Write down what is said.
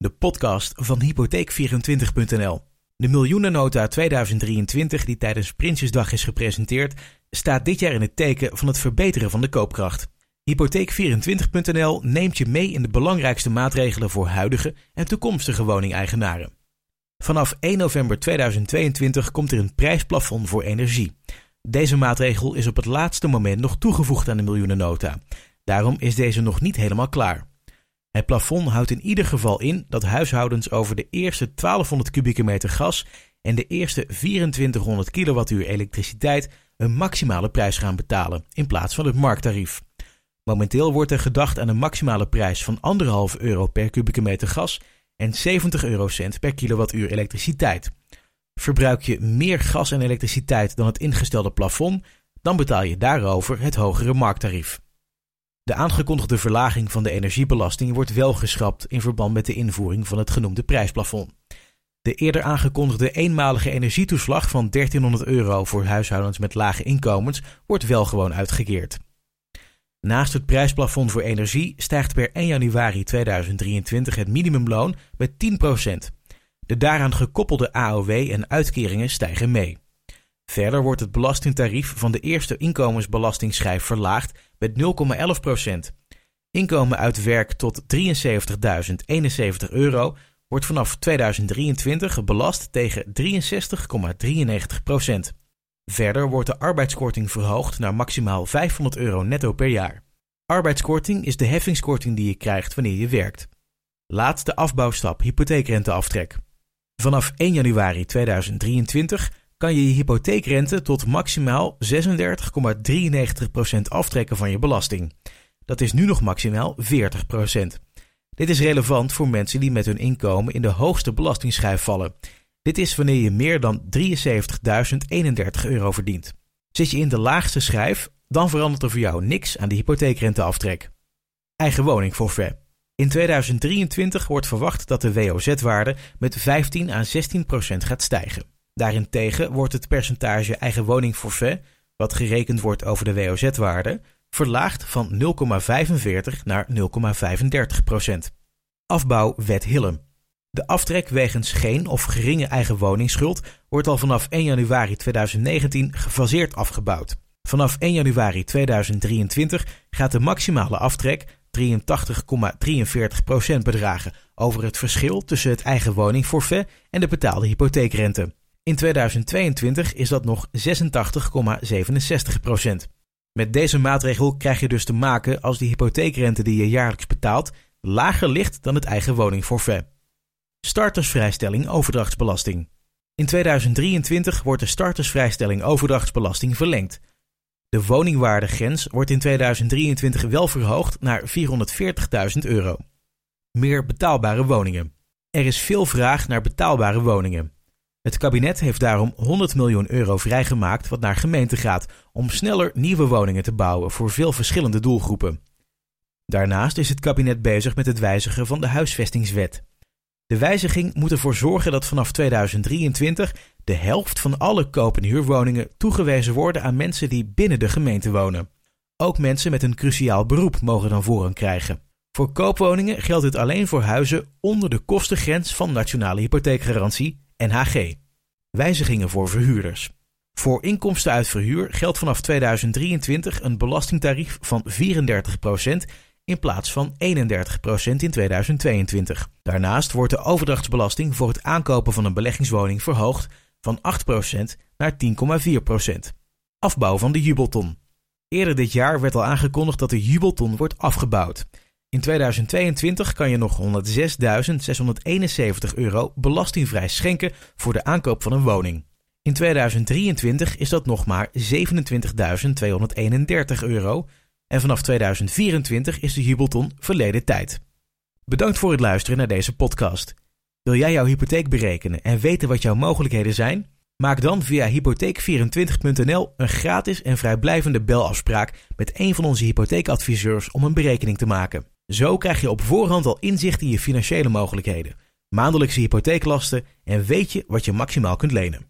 de podcast van Hypotheek24.nl. De miljoenennota 2023 die tijdens Prinsjesdag is gepresenteerd, staat dit jaar in het teken van het verbeteren van de koopkracht. Hypotheek24.nl neemt je mee in de belangrijkste maatregelen voor huidige en toekomstige woningeigenaren. Vanaf 1 november 2022 komt er een prijsplafond voor energie. Deze maatregel is op het laatste moment nog toegevoegd aan de miljoenennota. Daarom is deze nog niet helemaal klaar. Het plafond houdt in ieder geval in dat huishoudens over de eerste 1200 kubieke meter gas en de eerste 2400 kilowattuur elektriciteit een maximale prijs gaan betalen in plaats van het markttarief. Momenteel wordt er gedacht aan een maximale prijs van 1,5 euro per kubieke meter gas en 70 eurocent per kilowattuur elektriciteit. Verbruik je meer gas en elektriciteit dan het ingestelde plafond, dan betaal je daarover het hogere markttarief. De aangekondigde verlaging van de energiebelasting wordt wel geschrapt in verband met de invoering van het genoemde prijsplafond. De eerder aangekondigde eenmalige energietoeslag van 1300 euro voor huishoudens met lage inkomens wordt wel gewoon uitgekeerd. Naast het prijsplafond voor energie stijgt per 1 januari 2023 het minimumloon met 10%. De daaraan gekoppelde AOW en uitkeringen stijgen mee. Verder wordt het belastingtarief van de eerste inkomensbelastingschijf verlaagd met 0,11%. Inkomen uit werk tot 73.071 euro wordt vanaf 2023 belast tegen 63,93%. Verder wordt de arbeidskorting verhoogd naar maximaal 500 euro netto per jaar. Arbeidskorting is de heffingskorting die je krijgt wanneer je werkt. Laatste afbouwstap hypotheekrenteaftrek. Vanaf 1 januari 2023 kan je je hypotheekrente tot maximaal 36,93% aftrekken van je belasting. Dat is nu nog maximaal 40%. Dit is relevant voor mensen die met hun inkomen in de hoogste belastingschijf vallen. Dit is wanneer je meer dan 73.031 euro verdient. Zit je in de laagste schijf, dan verandert er voor jou niks aan de hypotheekrenteaftrek. Eigen woning forfait. In 2023 wordt verwacht dat de WOZ-waarde met 15 à 16% gaat stijgen. Daarentegen wordt het percentage eigen woning forfait, wat gerekend wordt over de WOZ-waarde, verlaagd van 0,45 naar 0,35 procent. Afbouw Wet Hillem. De aftrek wegens geen of geringe eigen woningsschuld wordt al vanaf 1 januari 2019 gefaseerd afgebouwd. Vanaf 1 januari 2023 gaat de maximale aftrek 83,43% bedragen over het verschil tussen het eigen woningforfait en de betaalde hypotheekrente. In 2022 is dat nog 86,67%. Met deze maatregel krijg je dus te maken als de hypotheekrente die je jaarlijks betaalt lager ligt dan het eigen woningforfait. Startersvrijstelling overdrachtsbelasting. In 2023 wordt de startersvrijstelling overdrachtsbelasting verlengd. De woningwaardegrens wordt in 2023 wel verhoogd naar 440.000 euro. Meer betaalbare woningen. Er is veel vraag naar betaalbare woningen. Het kabinet heeft daarom 100 miljoen euro vrijgemaakt wat naar gemeenten gaat om sneller nieuwe woningen te bouwen voor veel verschillende doelgroepen. Daarnaast is het kabinet bezig met het wijzigen van de huisvestingswet. De wijziging moet ervoor zorgen dat vanaf 2023 de helft van alle koop- en huurwoningen toegewezen worden aan mensen die binnen de gemeente wonen. Ook mensen met een cruciaal beroep mogen dan voorrang krijgen. Voor koopwoningen geldt dit alleen voor huizen onder de kostengrens van nationale hypotheekgarantie NHG. Wijzigingen voor verhuurders. Voor inkomsten uit verhuur geldt vanaf 2023 een belastingtarief van 34% in plaats van 31% in 2022. Daarnaast wordt de overdrachtsbelasting voor het aankopen van een beleggingswoning verhoogd van 8% naar 10,4%. Afbouw van de jubelton. Eerder dit jaar werd al aangekondigd dat de jubelton wordt afgebouwd. In 2022 kan je nog 106.671 euro belastingvrij schenken voor de aankoop van een woning. In 2023 is dat nog maar 27.231 euro en vanaf 2024 is de jubelton verleden tijd. Bedankt voor het luisteren naar deze podcast. Wil jij jouw hypotheek berekenen en weten wat jouw mogelijkheden zijn? Maak dan via hypotheek24.nl een gratis en vrijblijvende belafspraak met een van onze hypotheekadviseurs om een berekening te maken. Zo krijg je op voorhand al inzicht in je financiële mogelijkheden, maandelijkse hypotheeklasten en weet je wat je maximaal kunt lenen.